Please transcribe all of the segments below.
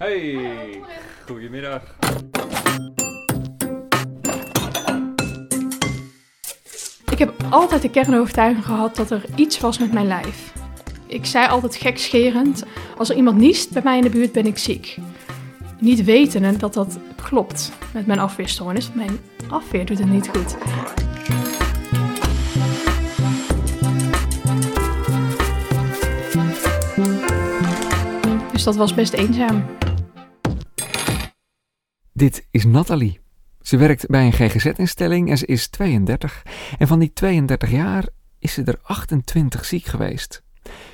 Hey, goedemiddag. Ik heb altijd de kernovertuiging gehad dat er iets was met mijn lijf. Ik zei altijd gekscherend, als er iemand niest bij mij in de buurt ben ik ziek. Niet wetende dat dat klopt met mijn afweerstoornis. Mijn afweer doet het niet goed. Dus dat was best eenzaam. Dit is Nathalie. Ze werkt bij een GGZ-instelling en ze is 32. En van die 32 jaar is ze er 28 ziek geweest.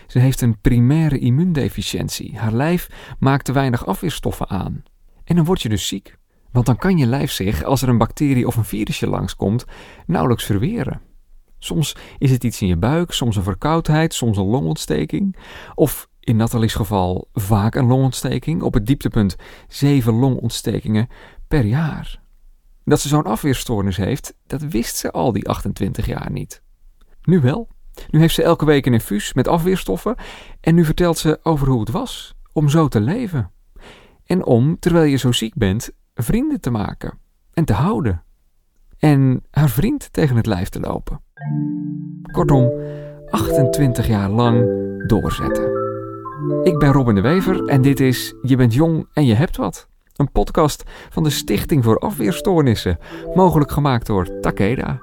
Ze heeft een primaire immuundeficiëntie. Haar lijf maakt te weinig afweerstoffen aan. En dan word je dus ziek. Want dan kan je lijf zich, als er een bacterie of een virusje langskomt, nauwelijks verweren. Soms is het iets in je buik, soms een verkoudheid, soms een longontsteking. Of in Nathalie's geval vaak een longontsteking, op het dieptepunt zeven longontstekingen per jaar. Dat ze zo'n afweerstoornis heeft, dat wist ze al die 28 jaar niet. Nu wel. Nu heeft ze elke week een infuus met afweerstoffen en nu vertelt ze over hoe het was om zo te leven. En om, terwijl je zo ziek bent, vrienden te maken en te houden. En haar vriend tegen het lijf te lopen. Kortom, 28 jaar lang doorzetten. Ik ben Robin de Wever en dit is Je bent jong en je hebt wat. Een podcast van de Stichting voor Afweerstoornissen, mogelijk gemaakt door Takeda.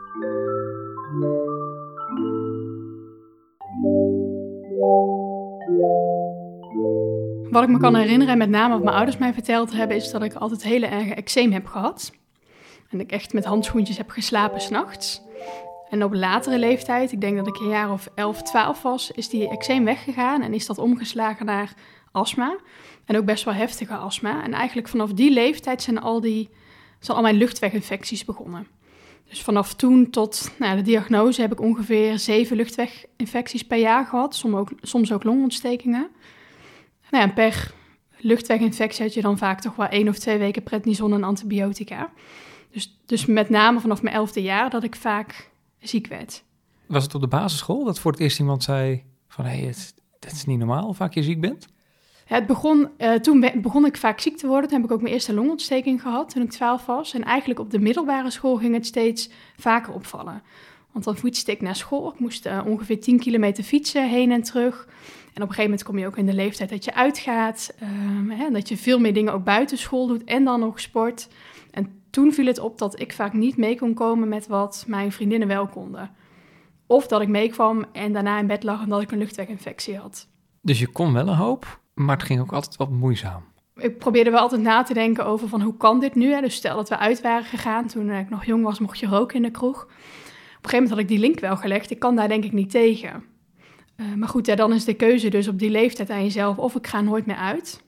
Wat ik me kan herinneren, en met name wat mijn ouders mij verteld hebben, is dat ik altijd hele erge eczeem heb gehad. En ik echt met handschoentjes heb geslapen s'nachts. En op latere leeftijd, ik denk dat ik een jaar of 11, 12 was, is die eczeem weggegaan en is dat omgeslagen naar astma. En ook best wel heftige astma. En eigenlijk vanaf die leeftijd zijn al, die, zijn al mijn luchtweginfecties begonnen. Dus vanaf toen tot nou, de diagnose heb ik ongeveer zeven luchtweginfecties per jaar gehad. Soms ook, soms ook longontstekingen. Nou ja, en per luchtweginfectie had je dan vaak toch wel één of twee weken prednison en antibiotica. Dus, dus met name vanaf mijn elfde jaar dat ik vaak ziek werd. Was het op de basisschool dat voor het eerst iemand zei van... hé, hey, het, het is niet normaal hoe vaak je ziek bent? Het begon, uh, toen begon ik vaak ziek te worden. Toen heb ik ook mijn eerste longontsteking gehad toen ik 12 was. En eigenlijk op de middelbare school ging het steeds vaker opvallen. Want dan fietste ik naar school. Ik moest uh, ongeveer 10 kilometer fietsen heen en terug. En op een gegeven moment kom je ook in de leeftijd dat je uitgaat. Uh, hè, dat je veel meer dingen ook buiten school doet en dan nog sport. En toen viel het op dat ik vaak niet mee kon komen met wat mijn vriendinnen wel konden. Of dat ik meekwam en daarna in bed lag omdat ik een luchtweginfectie had. Dus je kon wel een hoop, maar het ging ook altijd wat moeizaam. Ik probeerde wel altijd na te denken over van hoe kan dit nu? Hè? Dus stel dat we uit waren gegaan, toen ik nog jong was, mocht je roken in de kroeg. Op een gegeven moment had ik die link wel gelegd. Ik kan daar denk ik niet tegen. Uh, maar goed, ja, dan is de keuze dus op die leeftijd aan jezelf of ik ga nooit meer uit.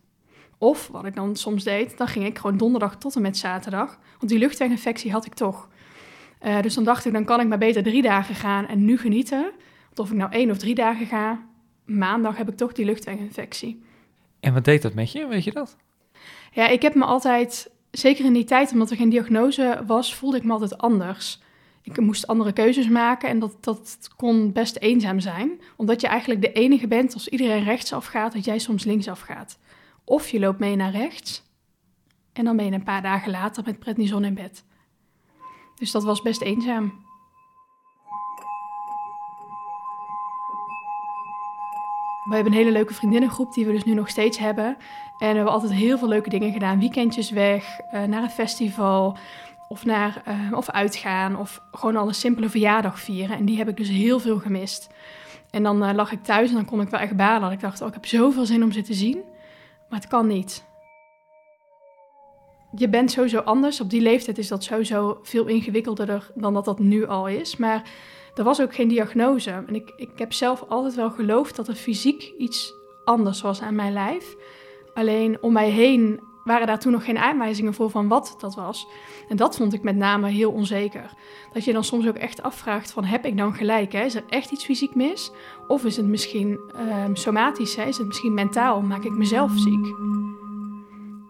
Of, wat ik dan soms deed, dan ging ik gewoon donderdag tot en met zaterdag. Want die luchtweginfectie had ik toch. Uh, dus dan dacht ik, dan kan ik maar beter drie dagen gaan en nu genieten. Want of ik nou één of drie dagen ga, maandag heb ik toch die luchtweginfectie. En wat deed dat met je, weet je dat? Ja, ik heb me altijd, zeker in die tijd, omdat er geen diagnose was, voelde ik me altijd anders. Ik moest andere keuzes maken en dat, dat kon best eenzaam zijn. Omdat je eigenlijk de enige bent als iedereen rechtsaf gaat, dat jij soms linksaf gaat. Of je loopt mee naar rechts en dan ben je een paar dagen later met prednison in bed. Dus dat was best eenzaam. We hebben een hele leuke vriendinnengroep die we dus nu nog steeds hebben. En we hebben altijd heel veel leuke dingen gedaan. Weekendjes weg, uh, naar een festival of, naar, uh, of uitgaan of gewoon al een simpele verjaardag vieren. En die heb ik dus heel veel gemist. En dan uh, lag ik thuis en dan kon ik wel echt balen. Ik dacht, oh, ik heb zoveel zin om ze te zien, maar het kan niet. Je bent sowieso anders. Op die leeftijd is dat sowieso veel ingewikkelder dan dat dat nu al is. Maar er was ook geen diagnose. En ik, ik heb zelf altijd wel geloofd dat er fysiek iets anders was aan mijn lijf. Alleen om mij heen waren daar toen nog geen aanwijzingen voor van wat dat was. En dat vond ik met name heel onzeker. Dat je dan soms ook echt afvraagt van heb ik dan gelijk? Hè? Is er echt iets fysiek mis? Of is het misschien um, somatisch? Hè? Is het misschien mentaal? Maak ik mezelf ziek?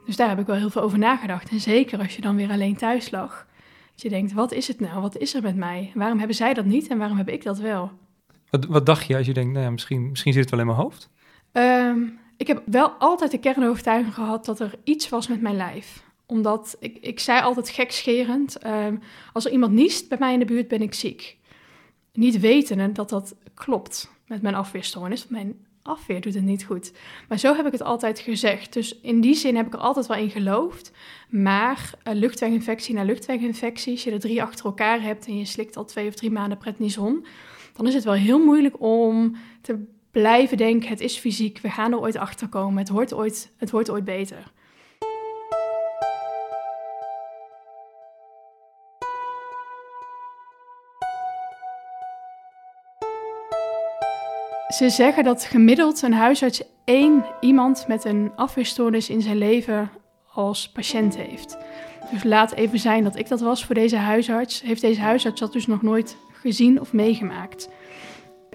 Dus daar heb ik wel heel veel over nagedacht. En zeker als je dan weer alleen thuis lag. Dat je denkt, wat is het nou? Wat is er met mij? Waarom hebben zij dat niet en waarom heb ik dat wel? Wat, wat dacht je als je denkt, nou ja, misschien, misschien zit het wel in mijn hoofd? Um, Ik heb wel altijd de kernovertuiging gehad dat er iets was met mijn lijf. Omdat ik, ik zei altijd gekscherend, ehm, als er iemand niest bij mij in de buurt ben ik ziek. Niet wetende dat dat klopt met mijn afweerstoornis. Mijn afweer doet het niet goed. Maar zo heb ik het altijd gezegd. Dus in die zin heb ik er altijd wel in geloofd. Maar uh, luchtweginfectie na luchtweginfectie, als je er drie achter elkaar hebt en je slikt al twee of drie maanden prednison, dan is het wel heel moeilijk om te blijven denken, het is fysiek, we gaan er ooit achter komen, het wordt ooit, het wordt ooit beter. Ze zeggen dat gemiddeld een huisarts één iemand met een afweerstoornis in zijn leven als patiënt heeft. Dus laat even zijn dat ik dat was voor deze huisarts. Heeft deze huisarts dat dus nog nooit gezien of meegemaakt?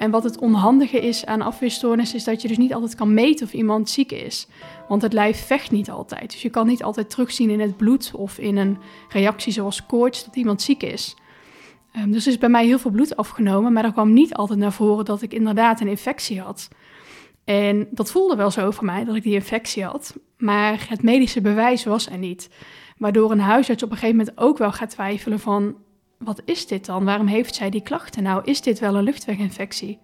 En wat het onhandige is aan afweerstoornis, is dat je dus niet altijd kan meten of iemand ziek is. Want het lijf vecht niet altijd. Dus je kan niet altijd terugzien in het bloed of in een reactie zoals koorts dat iemand ziek is. Um, dus is bij mij heel veel bloed afgenomen, maar er kwam niet altijd naar voren dat ik inderdaad een infectie had. En dat voelde wel zo voor mij, dat ik die infectie had. Maar het medische bewijs was er niet. Waardoor een huisarts op een gegeven moment ook wel gaat twijfelen van... wat is dit dan? Waarom heeft zij die klachten? Nou, is dit wel een luchtweginfectie?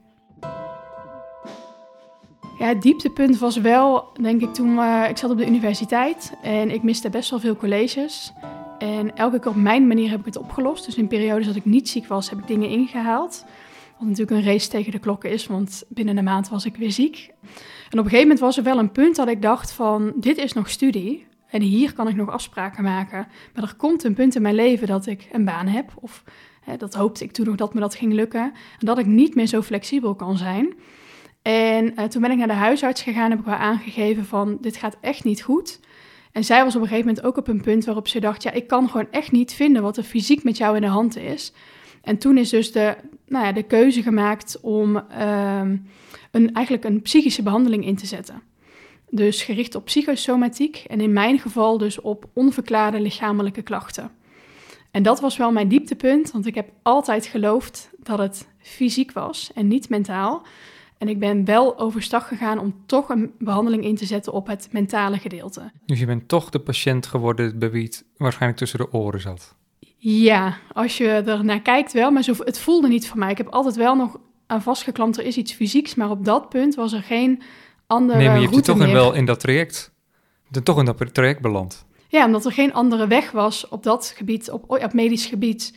Ja, het dieptepunt was wel, denk ik, toen uh, ik zat op de universiteit en ik miste best wel veel colleges. En elke keer op mijn manier heb ik het opgelost. Dus in periodes dat ik niet ziek was, heb ik dingen ingehaald. Wat natuurlijk een race tegen de klokken is, want binnen een maand was ik weer ziek. En op een gegeven moment was er wel een punt dat ik dacht van, dit is nog studie. En hier kan ik nog afspraken maken. Maar er komt een punt in mijn leven dat ik een baan heb. Of hè, dat hoopte ik toen nog dat me dat ging lukken. En dat ik niet meer zo flexibel kan zijn. En uh, toen ben ik naar de huisarts gegaan. Heb ik wel aangegeven van, dit gaat echt niet goed. En zij was op een gegeven moment ook op een punt waarop ze dacht: ja, ik kan gewoon echt niet vinden wat er fysiek met jou in de hand is. En toen is dus de, nou ja, de keuze gemaakt om um, een, eigenlijk een psychische behandeling in te zetten. Dus gericht op psychosomatiek en in mijn geval dus op onverklaarde lichamelijke klachten. En dat was wel mijn dieptepunt, want ik heb altijd geloofd dat het fysiek was en niet mentaal. En ik ben wel overstag gegaan om toch een behandeling in te zetten op het mentale gedeelte. Dus je bent toch de patiënt geworden bij wie het waarschijnlijk tussen de oren zat? Ja, als je er naar kijkt wel, maar zo, het voelde niet voor mij. Ik heb altijd wel nog aan vastgeklampt, er is iets fysieks, maar op dat punt was er geen andere Nee, maar je hebt je toch in wel in dat traject, je toch in dat traject beland. Ja, omdat er geen andere weg was op dat gebied, op, op medisch gebied.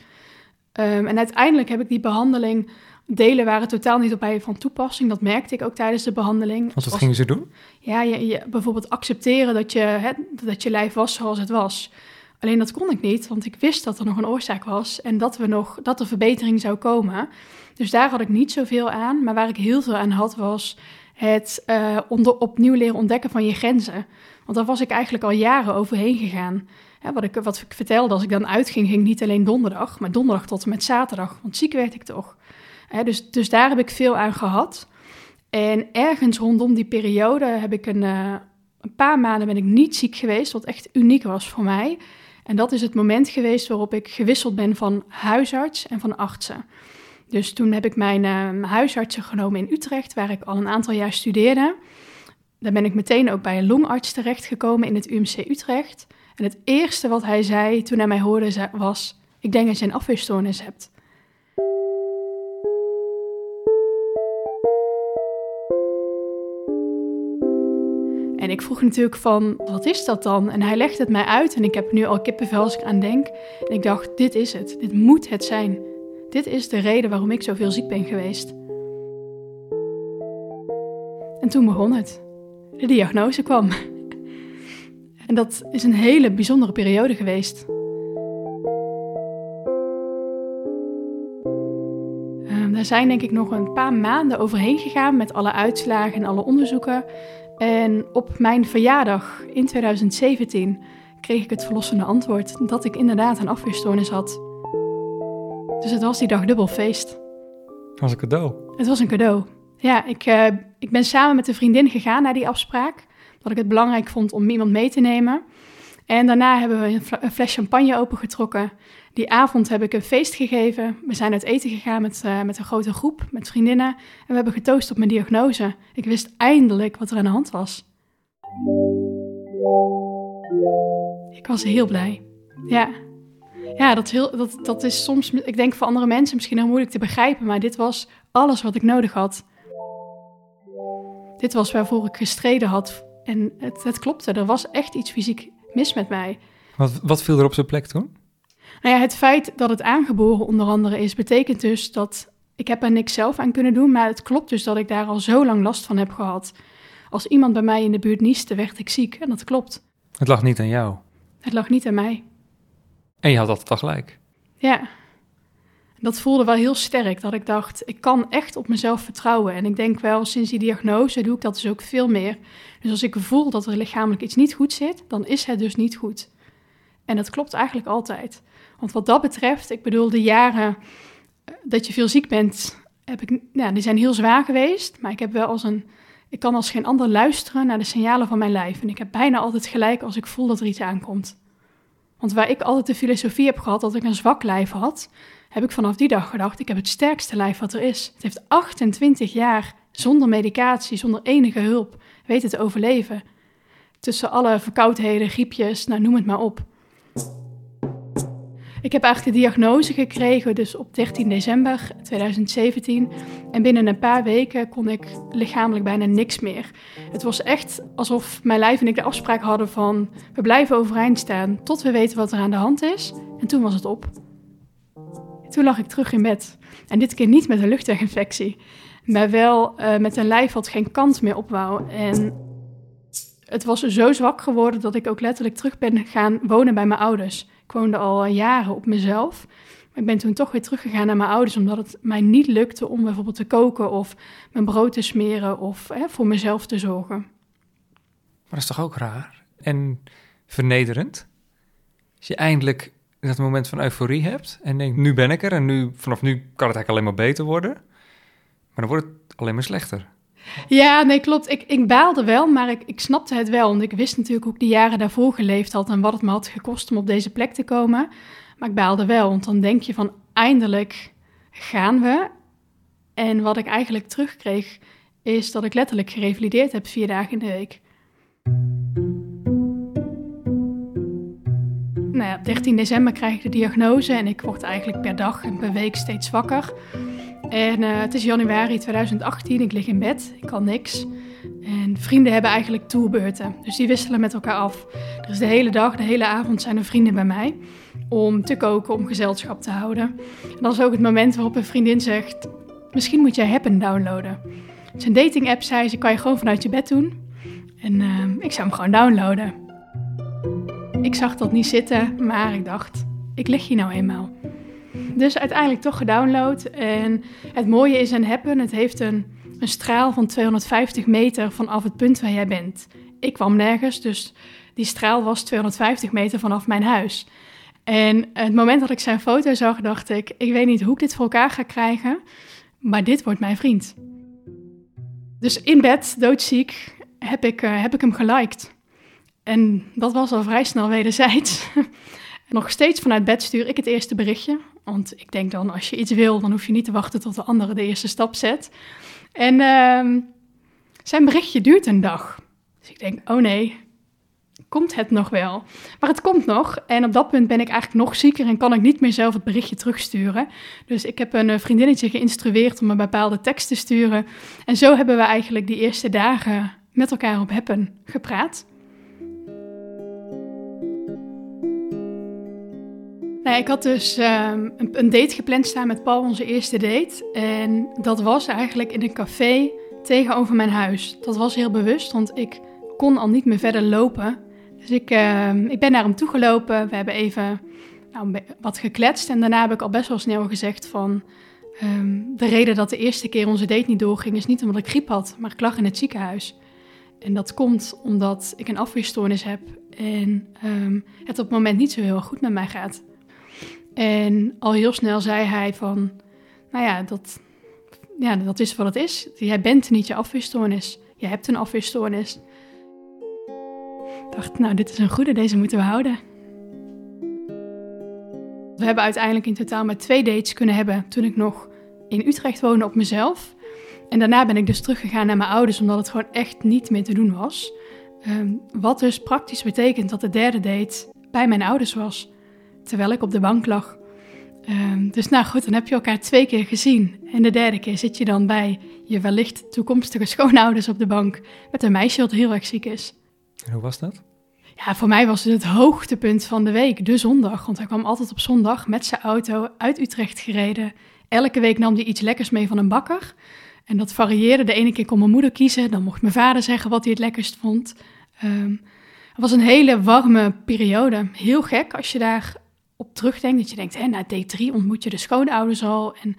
Um, en uiteindelijk heb ik die behandeling delen waren totaal niet op mij van toepassing. Dat merkte ik ook tijdens de behandeling. Want wat gingen ze doen? Ja, je, je, bijvoorbeeld accepteren dat je, hè, dat je lijf was zoals het was. Alleen dat kon ik niet, want ik wist dat er nog een oorzaak was en dat, we nog, dat er verbetering zou komen. Dus daar had ik niet zoveel aan. Maar waar ik heel veel aan had, was het uh, onder, opnieuw leren ontdekken van je grenzen. Want daar was ik eigenlijk al jaren overheen gegaan. Wat, ik, wat ik vertelde, als ik dan uitging, ging niet alleen donderdag, maar donderdag tot en met zaterdag. Want ziek werd ik toch dus, dus daar heb ik veel aan gehad. En ergens rondom die periode heb ik een, uh, een paar maanden ben ik niet ziek geweest, wat echt uniek was voor mij. En dat is het moment geweest waarop ik gewisseld ben van huisarts en van artsen. Dus toen heb ik mijn uh, huisartsen genomen in Utrecht, waar ik al een aantal jaar studeerde. Daar ben ik meteen ook bij een longarts terechtgekomen in het UMC Utrecht. En het eerste wat hij zei toen hij mij hoorde was: Ik denk dat je een afweerstoornis hebt. En ik vroeg natuurlijk van, wat is dat dan? En hij legde het mij uit en ik heb nu al kippenvel als ik aan denk. En ik dacht, dit is het. Dit moet het zijn. Dit is de reden waarom ik zoveel ziek ben geweest. En toen begon het. De diagnose kwam. En dat is een hele bijzondere periode geweest. Ehm, daar zijn denk ik nog een paar maanden overheen gegaan met alle uitslagen en alle onderzoeken. En op mijn verjaardag in 2017 kreeg ik het verlossende antwoord dat ik inderdaad een afweerstoornis had. Dus het was die dag dubbel feest. Het was een cadeau. Het was een cadeau. Ja, ik, uh, ik ben samen met een vriendin gegaan naar die afspraak. Dat ik het belangrijk vond om iemand mee te nemen. En daarna hebben we een, fles champagne opengetrokken. Die avond heb ik een feest gegeven. We zijn uit eten gegaan met, uh, met een grote groep, met vriendinnen. En we hebben getoost op mijn diagnose. Ik wist eindelijk wat er aan de hand was. Ik was heel blij. Ja. Ja, dat is, heel, dat, dat is soms, ik denk voor andere mensen misschien heel moeilijk te begrijpen, maar dit was alles wat ik nodig had. Dit was waarvoor ik gestreden had. En het, het klopte, er was echt iets fysiek mis met mij. Wat, wat viel er op zijn plek toen? Nou ja, het feit dat het aangeboren onder andere is, betekent dus dat ik heb er niks zelf aan kunnen doen, maar het klopt dus dat ik daar al zo lang last van heb gehad. Als iemand bij mij in de buurt nieste, werd ik ziek en dat klopt. Het lag niet aan jou. Het lag niet aan mij. En je had altijd al gelijk. Ja, dat voelde wel heel sterk, dat ik dacht, ik kan echt op mezelf vertrouwen. En ik denk wel, sinds die diagnose doe ik dat dus ook veel meer. Dus als ik voel dat er lichamelijk iets niet goed zit, dan is het dus niet goed. En dat klopt eigenlijk altijd. Want wat dat betreft, ik bedoel, de jaren eh, dat je veel ziek bent, heb ik, nou, die zijn heel zwaar geweest. Maar ik heb wel als een, ik kan als geen ander luisteren naar de signalen van mijn lijf. En ik heb bijna altijd gelijk als ik voel dat er iets aankomt. Want waar ik altijd de filosofie heb gehad dat ik een zwak lijf had, heb ik vanaf die dag gedacht, ik heb het sterkste lijf wat er is. Het heeft 28 jaar zonder medicatie, zonder enige hulp, weten te overleven. Tussen alle verkoudheden, griepjes, nou noem het maar op. Ik heb eigenlijk de diagnose gekregen dus op 13 december 2017. En binnen een paar weken kon ik lichamelijk bijna niks meer. Het was echt alsof mijn lijf en ik de afspraak hadden van... we blijven overeind staan tot we weten wat er aan de hand is. En toen was het op. Toen lag ik terug in bed. En dit keer niet met een luchtweginfectie. Maar wel uh, met een lijf wat geen kant meer op wou. En het was zo zwak geworden dat ik ook letterlijk terug ben gaan wonen bij mijn ouders. Ik woonde al jaren op mezelf. Maar ik ben toen toch weer teruggegaan naar mijn ouders, omdat het mij niet lukte om bijvoorbeeld te koken of mijn brood te smeren of hè, voor mezelf te zorgen. Maar dat is toch ook raar en vernederend? Als je eindelijk dat moment van euforie hebt en denkt, nu ben ik er en nu, vanaf nu kan het eigenlijk alleen maar beter worden. Maar dan wordt het alleen maar slechter. Ja, nee, klopt. Ik, ik baalde wel, maar ik, ik snapte het wel. Want ik wist natuurlijk hoe ik jaren daarvoor geleefd had en wat het me had gekost om op deze plek te komen. Maar ik baalde wel, want dan denk je van eindelijk gaan we. En wat ik eigenlijk terugkreeg, is dat ik letterlijk gerevalideerd heb vier dagen in de week. Nou ja, 13 december krijg ik de diagnose en ik word eigenlijk per dag en per week steeds wakker. En uh, het is januari 2018, ik lig in bed, ik kan niks. En vrienden hebben eigenlijk tourbeurten, dus die wisselen met elkaar af. Dus de hele dag, de hele avond zijn er vrienden bij mij om te koken, om gezelschap te houden. En dat is ook het moment waarop een vriendin zegt, misschien moet jij Happen downloaden. Het is een dating app, zei ze, kan je gewoon vanuit je bed doen. En uh, ik zou hem gewoon downloaden. Ik zag dat niet zitten, maar ik dacht, ik lig hier nou eenmaal. Dus uiteindelijk toch gedownload. En het mooie is een Happen, het heeft een, een straal van 250 meter vanaf het punt waar jij bent. Ik kwam nergens, dus die straal was 250 meter vanaf mijn huis. En het moment dat ik zijn foto zag, dacht ik: ik weet niet hoe ik dit voor elkaar ga krijgen, maar dit wordt mijn vriend. Dus in bed, doodziek, heb ik, uh, heb ik hem geliked. En dat was al vrij snel wederzijds. Nog steeds vanuit bed stuur ik het eerste berichtje. Want ik denk dan, als je iets wil, dan hoef je niet te wachten tot de andere de eerste stap zet. En uh, zijn berichtje duurt een dag. Dus ik denk, oh nee, komt het nog wel? Maar het komt nog. En op dat punt ben ik eigenlijk nog zieker en kan ik niet meer zelf het berichtje terugsturen. Dus ik heb een vriendinnetje geïnstrueerd om een bepaalde tekst te sturen. En zo hebben we eigenlijk die eerste dagen met elkaar op Happen gepraat. Nou, ik had dus um, een, date gepland staan met Paul, onze eerste date. En dat was eigenlijk in een café tegenover mijn huis. Dat was heel bewust, want ik kon al niet meer verder lopen. Dus ik, uh, ik ben naar hem toegelopen. We hebben even nou, wat gekletst. En daarna heb ik al best wel snel gezegd van... Um, de reden dat de eerste keer onze date niet doorging... is niet omdat ik griep had, maar ik lag in het ziekenhuis. En dat komt omdat ik een afweerstoornis heb... en het op het moment niet zo heel goed met mij gaat. En al heel snel zei hij van, nou ja, dat, ja, dat is wat het is. Jij bent niet je afweerstoornis. Je hebt een afweerstoornis. Ik dacht, nou, dit is een goede, deze moeten we houden. We hebben uiteindelijk in totaal maar twee dates kunnen hebben toen ik nog in Utrecht woonde op mezelf. En daarna ben ik dus teruggegaan naar mijn ouders, omdat het gewoon echt niet meer te doen was. Ehm, wat dus praktisch betekent dat de derde date bij mijn ouders was, terwijl ik op de bank lag. Ehm, dus nou goed, dan heb je elkaar twee keer gezien. En de derde keer zit je dan bij je wellicht toekomstige schoonouders op de bank met een meisje dat heel erg ziek is. En hoe was dat? Ja, voor mij was het het hoogtepunt van de week, de zondag. Want hij kwam altijd op zondag met zijn auto uit Utrecht gereden. Elke week nam hij iets lekkers mee van een bakker. En dat varieerde. De ene keer kon mijn moeder kiezen, dan mocht mijn vader zeggen wat hij het lekkerst vond. Ehm, het was een hele warme periode. Heel gek als je daar op terugdenkt. Dat je denkt, hè, na D3 ontmoet je de schoonouders al. En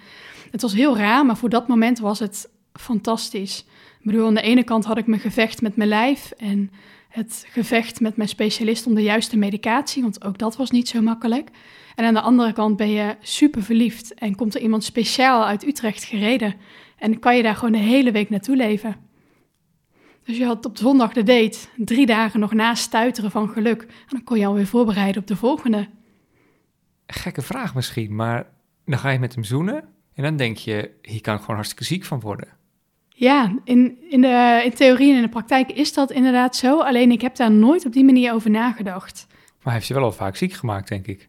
het was heel raar, maar voor dat moment was het fantastisch. Ik bedoel, aan de ene kant had ik mijn gevecht met mijn lijf en het gevecht met mijn specialist om de juiste medicatie, want ook dat was niet zo makkelijk. En aan de andere kant ben je super verliefd en komt er iemand speciaal uit Utrecht gereden en kan je daar gewoon de hele week naartoe leven. Dus je had op zondag de date, drie dagen nog na stuiteren van geluk. En dan kon je alweer voorbereiden op de volgende. Gekke vraag misschien, maar dan ga je met hem zoenen en dan denk je, hier kan ik gewoon hartstikke ziek van worden. Ja, in, in, de, in theorie en in de praktijk is dat inderdaad zo. Alleen ik heb daar nooit op die manier over nagedacht. Maar hij heeft je wel al vaak ziek gemaakt, denk ik.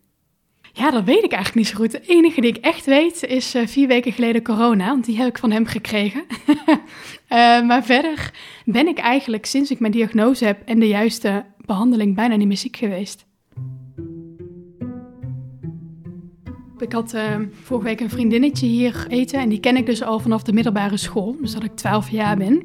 Ja, dat weet ik eigenlijk niet zo goed. Het enige die ik echt weet is uh, vier weken geleden corona, want die heb ik van hem gekregen. uh, maar verder ben ik eigenlijk sinds ik mijn diagnose heb en de juiste behandeling bijna niet meer ziek geweest. Ik had uh, vorige week een vriendinnetje hier eten en die ken ik dus al vanaf de middelbare school, dus dat ik 12 jaar ben.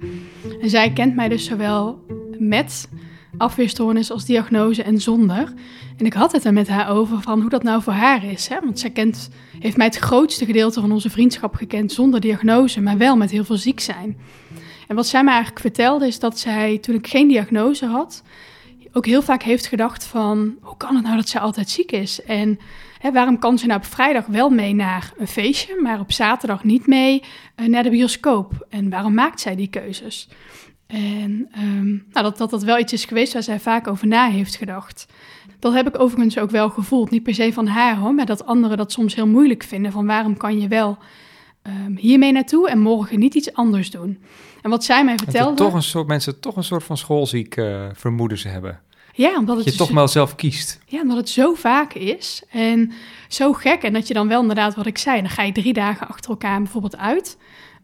En zij kent mij dus zowel met afweerstoornis als diagnose en zonder. En ik had het er met haar over van hoe dat nou voor haar is. Hè? Want zij kent, heeft mij het grootste gedeelte van onze vriendschap gekend zonder diagnose, maar wel met heel veel ziek zijn. En wat zij me eigenlijk vertelde is dat zij, toen ik geen diagnose had, ook heel vaak heeft gedacht van... hoe kan het nou dat zij altijd ziek is? En hè, waarom kan ze nou op vrijdag wel mee naar een feestje... maar op zaterdag niet mee uh, naar de bioscoop? En waarom maakt zij die keuzes? En um, nou, dat, dat dat wel iets is geweest waar zij vaak over na heeft gedacht. Dat heb ik overigens ook wel gevoeld. Niet per se van haar hoor, maar dat anderen dat soms heel moeilijk vinden. Van waarom kan je wel um, hiermee naartoe en morgen niet iets anders doen? En wat zij mij vertelde... Dat toch een soort, mensen toch een soort van schoolziek uh, vermoeden ze hebben. Ja, omdat het je toch wel zelf kiest. Ja, omdat het zo vaak is en zo gek. En dat je dan wel inderdaad, wat ik zei, dan ga je drie dagen achter elkaar bijvoorbeeld uit.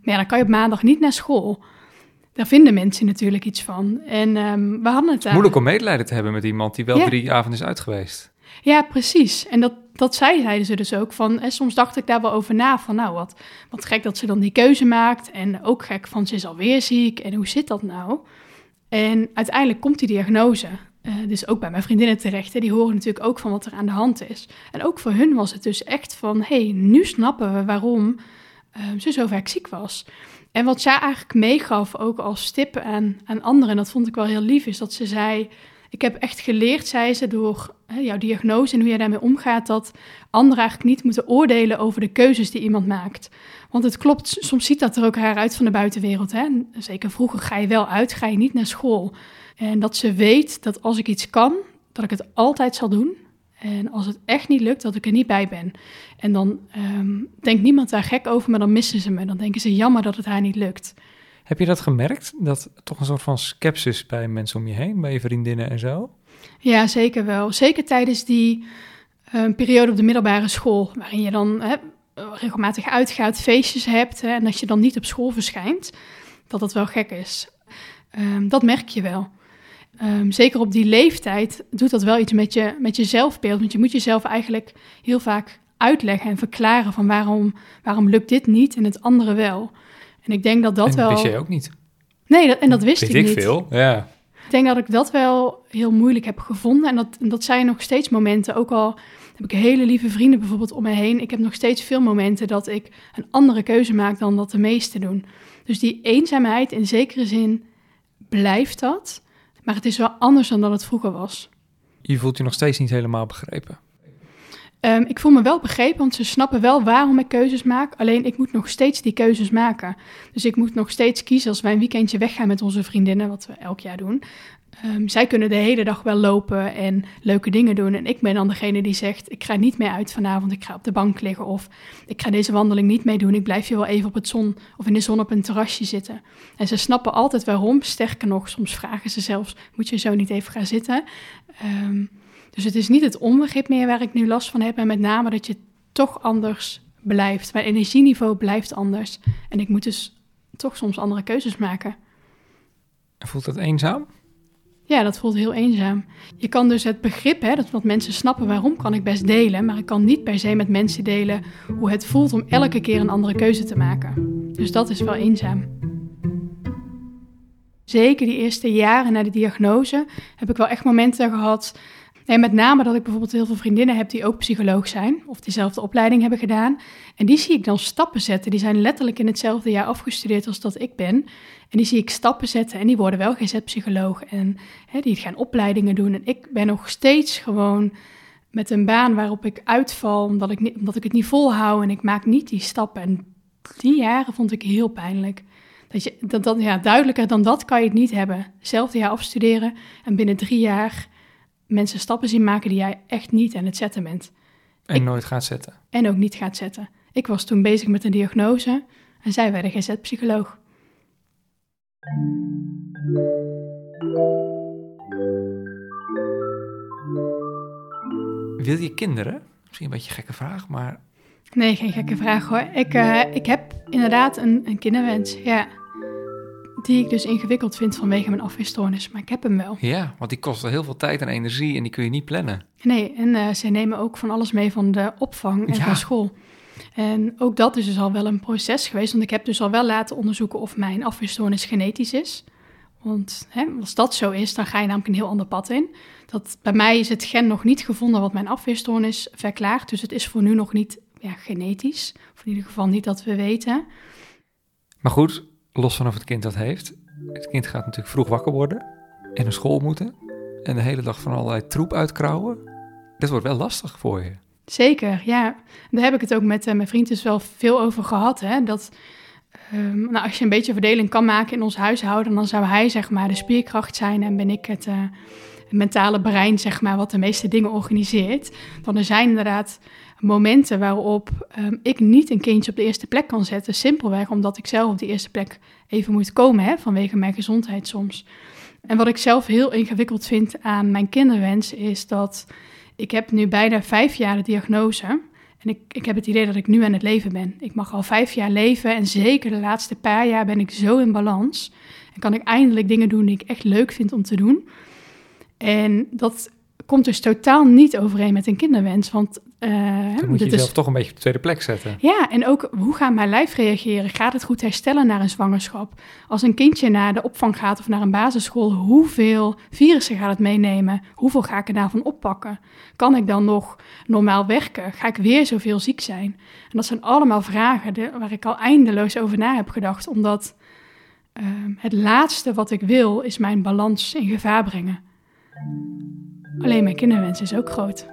Maar ja, dan kan je op maandag niet naar school. Daar vinden mensen natuurlijk iets van. En um, we hadden het daar... Moeilijk om medelijden te hebben met iemand die wel ja. drie avonden is uit geweest. Ja, precies. En dat, dat zei, zeiden ze dus ook. Van, en soms dacht ik daar wel over na. Van nou, wat, wat gek dat ze dan die keuze maakt. En ook gek van ze is alweer ziek. En hoe zit dat nou? En uiteindelijk komt die diagnose. Uh, dus ook bij mijn vriendinnen terecht. Hè, die horen natuurlijk ook van wat er aan de hand is. En ook voor hun was het dus echt van... hé, hey, nu snappen we waarom uh, ze zo vaak ziek was. En wat zij eigenlijk meegaf, ook als tip aan, aan anderen... en dat vond ik wel heel lief, is dat ze zei... ik heb echt geleerd, zei ze, door hè, jouw diagnose en hoe jij daarmee omgaat... dat anderen eigenlijk niet moeten oordelen over de keuzes die iemand maakt. Want het klopt, soms ziet dat er ook haar uit van de buitenwereld. Hè? Zeker vroeger ga je wel uit, ga je niet naar school... En dat ze weet dat als ik iets kan, dat ik het altijd zal doen. En als het echt niet lukt, dat ik er niet bij ben. En dan um, denkt niemand daar gek over, maar dan missen ze me. Dan denken ze jammer dat het haar niet lukt. Heb je dat gemerkt? Dat toch een soort van sceptisch bij mensen om je heen, bij je vriendinnen en zo? Ja, zeker wel. Zeker tijdens die uh, periode op de middelbare school, waarin je dan regelmatig uitgaat, feestjes hebt en dat je dan niet op school verschijnt, dat dat wel gek is. Um, dat merk je wel. Um, zeker op die leeftijd doet dat wel iets met je, met je zelfbeeld. Want je moet jezelf eigenlijk heel vaak uitleggen en verklaren van waarom, waarom lukt dit niet en het andere wel. En ik denk dat dat en wel... wist jij ook niet? Nee, dat, en dat wist Weet ik, ik niet. veel, ja. Ik denk dat ik dat wel heel moeilijk heb gevonden. En dat, en dat zijn nog steeds momenten. Ook al heb ik hele lieve vrienden bijvoorbeeld om me heen. Ik heb nog steeds veel momenten dat ik een andere keuze maak dan dat de meesten doen. Dus die eenzaamheid in zekere zin blijft dat. Maar het is wel anders dan dat het vroeger was. Je voelt je nog steeds niet helemaal begrepen. Um, ik voel me wel begrepen, want ze snappen wel waarom ik keuzes maak. Alleen ik moet nog steeds die keuzes maken. Dus ik moet nog steeds kiezen als wij een weekendje weggaan met onze vriendinnen, wat we elk jaar doen. Ehm, zij kunnen de hele dag wel lopen en leuke dingen doen. En ik ben dan degene die zegt: Ik ga niet meer uit vanavond, ik ga op de bank liggen. Of ik ga deze wandeling niet mee doen. Ik blijf hier wel even op het zon of in de zon op een terrasje zitten. En ze snappen altijd waarom. Sterker nog, soms vragen ze zelfs: Moet je zo niet even gaan zitten? Ehm, dus het is niet het onbegrip meer waar ik nu last van heb. En met name dat je toch anders blijft. Mijn energieniveau blijft anders. En ik moet dus toch soms andere keuzes maken. Voelt dat eenzaam? Ja, dat voelt heel eenzaam. Je kan dus het begrip, hè, dat wat mensen snappen waarom, kan ik best delen. Maar ik kan niet per se met mensen delen hoe het voelt om elke keer een andere keuze te maken. Dus dat is wel eenzaam. Zeker die eerste jaren na de diagnose heb ik wel echt momenten gehad en met name dat ik bijvoorbeeld heel veel vriendinnen heb die ook psycholoog zijn of dezelfde opleiding hebben gedaan. En die zie ik dan stappen zetten. Die zijn letterlijk in hetzelfde jaar afgestudeerd als dat ik ben. En die zie ik stappen zetten en die worden wel GZ-psycholoog. En hè, die gaan opleidingen doen. En ik ben nog steeds gewoon met een baan waarop ik uitval omdat ik, omdat ik het niet volhoud en ik maak niet die stappen. En die jaren vond ik heel pijnlijk. Dat je, dat, dat, ja, duidelijker dan dat kan je het niet hebben. Hetzelfde jaar afstuderen en binnen drie jaar mensen stappen zien maken die jij echt niet aan het zetten bent. En nooit gaat zetten. En ook niet gaat zetten. Ik was toen bezig met een diagnose en zij werden GZ-psycholoog. Wil je kinderen? Misschien een beetje een gekke vraag, maar... Nee, geen gekke vraag hoor. Ik, uh, ik heb inderdaad een, een kinderwens, ja die ik dus ingewikkeld vind vanwege mijn afweerstoornis. Maar ik heb hem wel. Ja, want die kosten heel veel tijd en energie en die kun je niet plannen. Nee, en uh, ze nemen ook van alles mee van de opvang en van school. En ook dat is dus al wel een proces geweest. Want ik heb dus al wel laten onderzoeken of mijn afweerstoornis genetisch is. Want hè, als dat zo is, dan ga je namelijk een heel ander pad in. Dat, bij mij is het gen nog niet gevonden wat mijn afweerstoornis verklaart. Dus het is voor nu nog niet ja, genetisch. Of in ieder geval niet dat we weten. Maar goed, los van of het kind dat heeft. Het kind gaat natuurlijk vroeg wakker worden en naar school moeten. En de hele dag van allerlei troep uitkrauwen. Dat wordt wel lastig voor je. Zeker, ja. Daar heb ik het ook met uh, mijn vriend dus wel veel over gehad. Hè? Dat um, nou, als je een beetje verdeling kan maken in ons huishouden, dan zou hij zeg maar de spierkracht zijn en ben ik het, uh, mentale brein, zeg maar, wat de meeste dingen organiseert. Want er zijn inderdaad momenten waarop um, ik niet een kindje op de eerste plek kan zetten. Simpelweg omdat ik zelf op die eerste plek even moet komen, hè, vanwege mijn gezondheid soms. En wat ik zelf heel ingewikkeld vind aan mijn kinderwens is dat ik heb nu bijna vijf jaar de diagnose. En ik, ik heb het idee dat ik nu aan het leven ben. Ik mag al vijf jaar leven en zeker de laatste paar jaar ben ik zo in balans. En kan ik eindelijk dingen doen die ik echt leuk vind om te doen. En dat komt dus totaal niet overeen met een kinderwens. Want uh, dan moet je jezelf toch een beetje op de tweede plek zetten. Ja, en ook hoe gaat mijn lijf reageren? Gaat het goed herstellen na een zwangerschap? Als een kindje naar de opvang gaat of naar een basisschool, hoeveel virussen gaat het meenemen? Hoeveel ga ik er daarvan oppakken? Kan ik dan nog normaal werken? Ga ik weer zoveel ziek zijn? En dat zijn allemaal vragen waar ik al eindeloos over na heb gedacht, omdat uh, het laatste wat ik wil is mijn balans in gevaar brengen. Alleen mijn kinderwens is ook groot.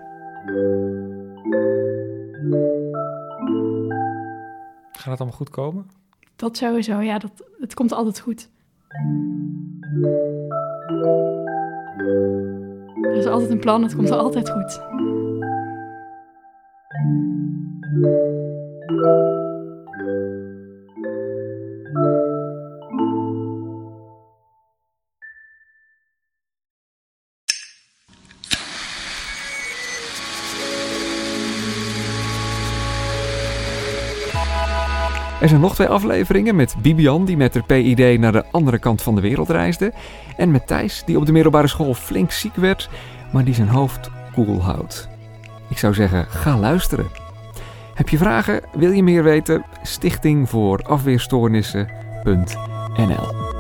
Gaat het allemaal goed komen? Dat sowieso, ja, dat, het komt altijd goed. Er is altijd een plan, het komt altijd goed. Er zijn nog twee afleveringen met Bibian, die met haar PID naar de andere kant van de wereld reisde. En met Thijs, die op de middelbare school flink ziek werd, maar die zijn hoofd koel houdt. Ik zou zeggen, ga luisteren. Heb je vragen? Wil je meer weten? Stichting voor afweerstoornissen.nl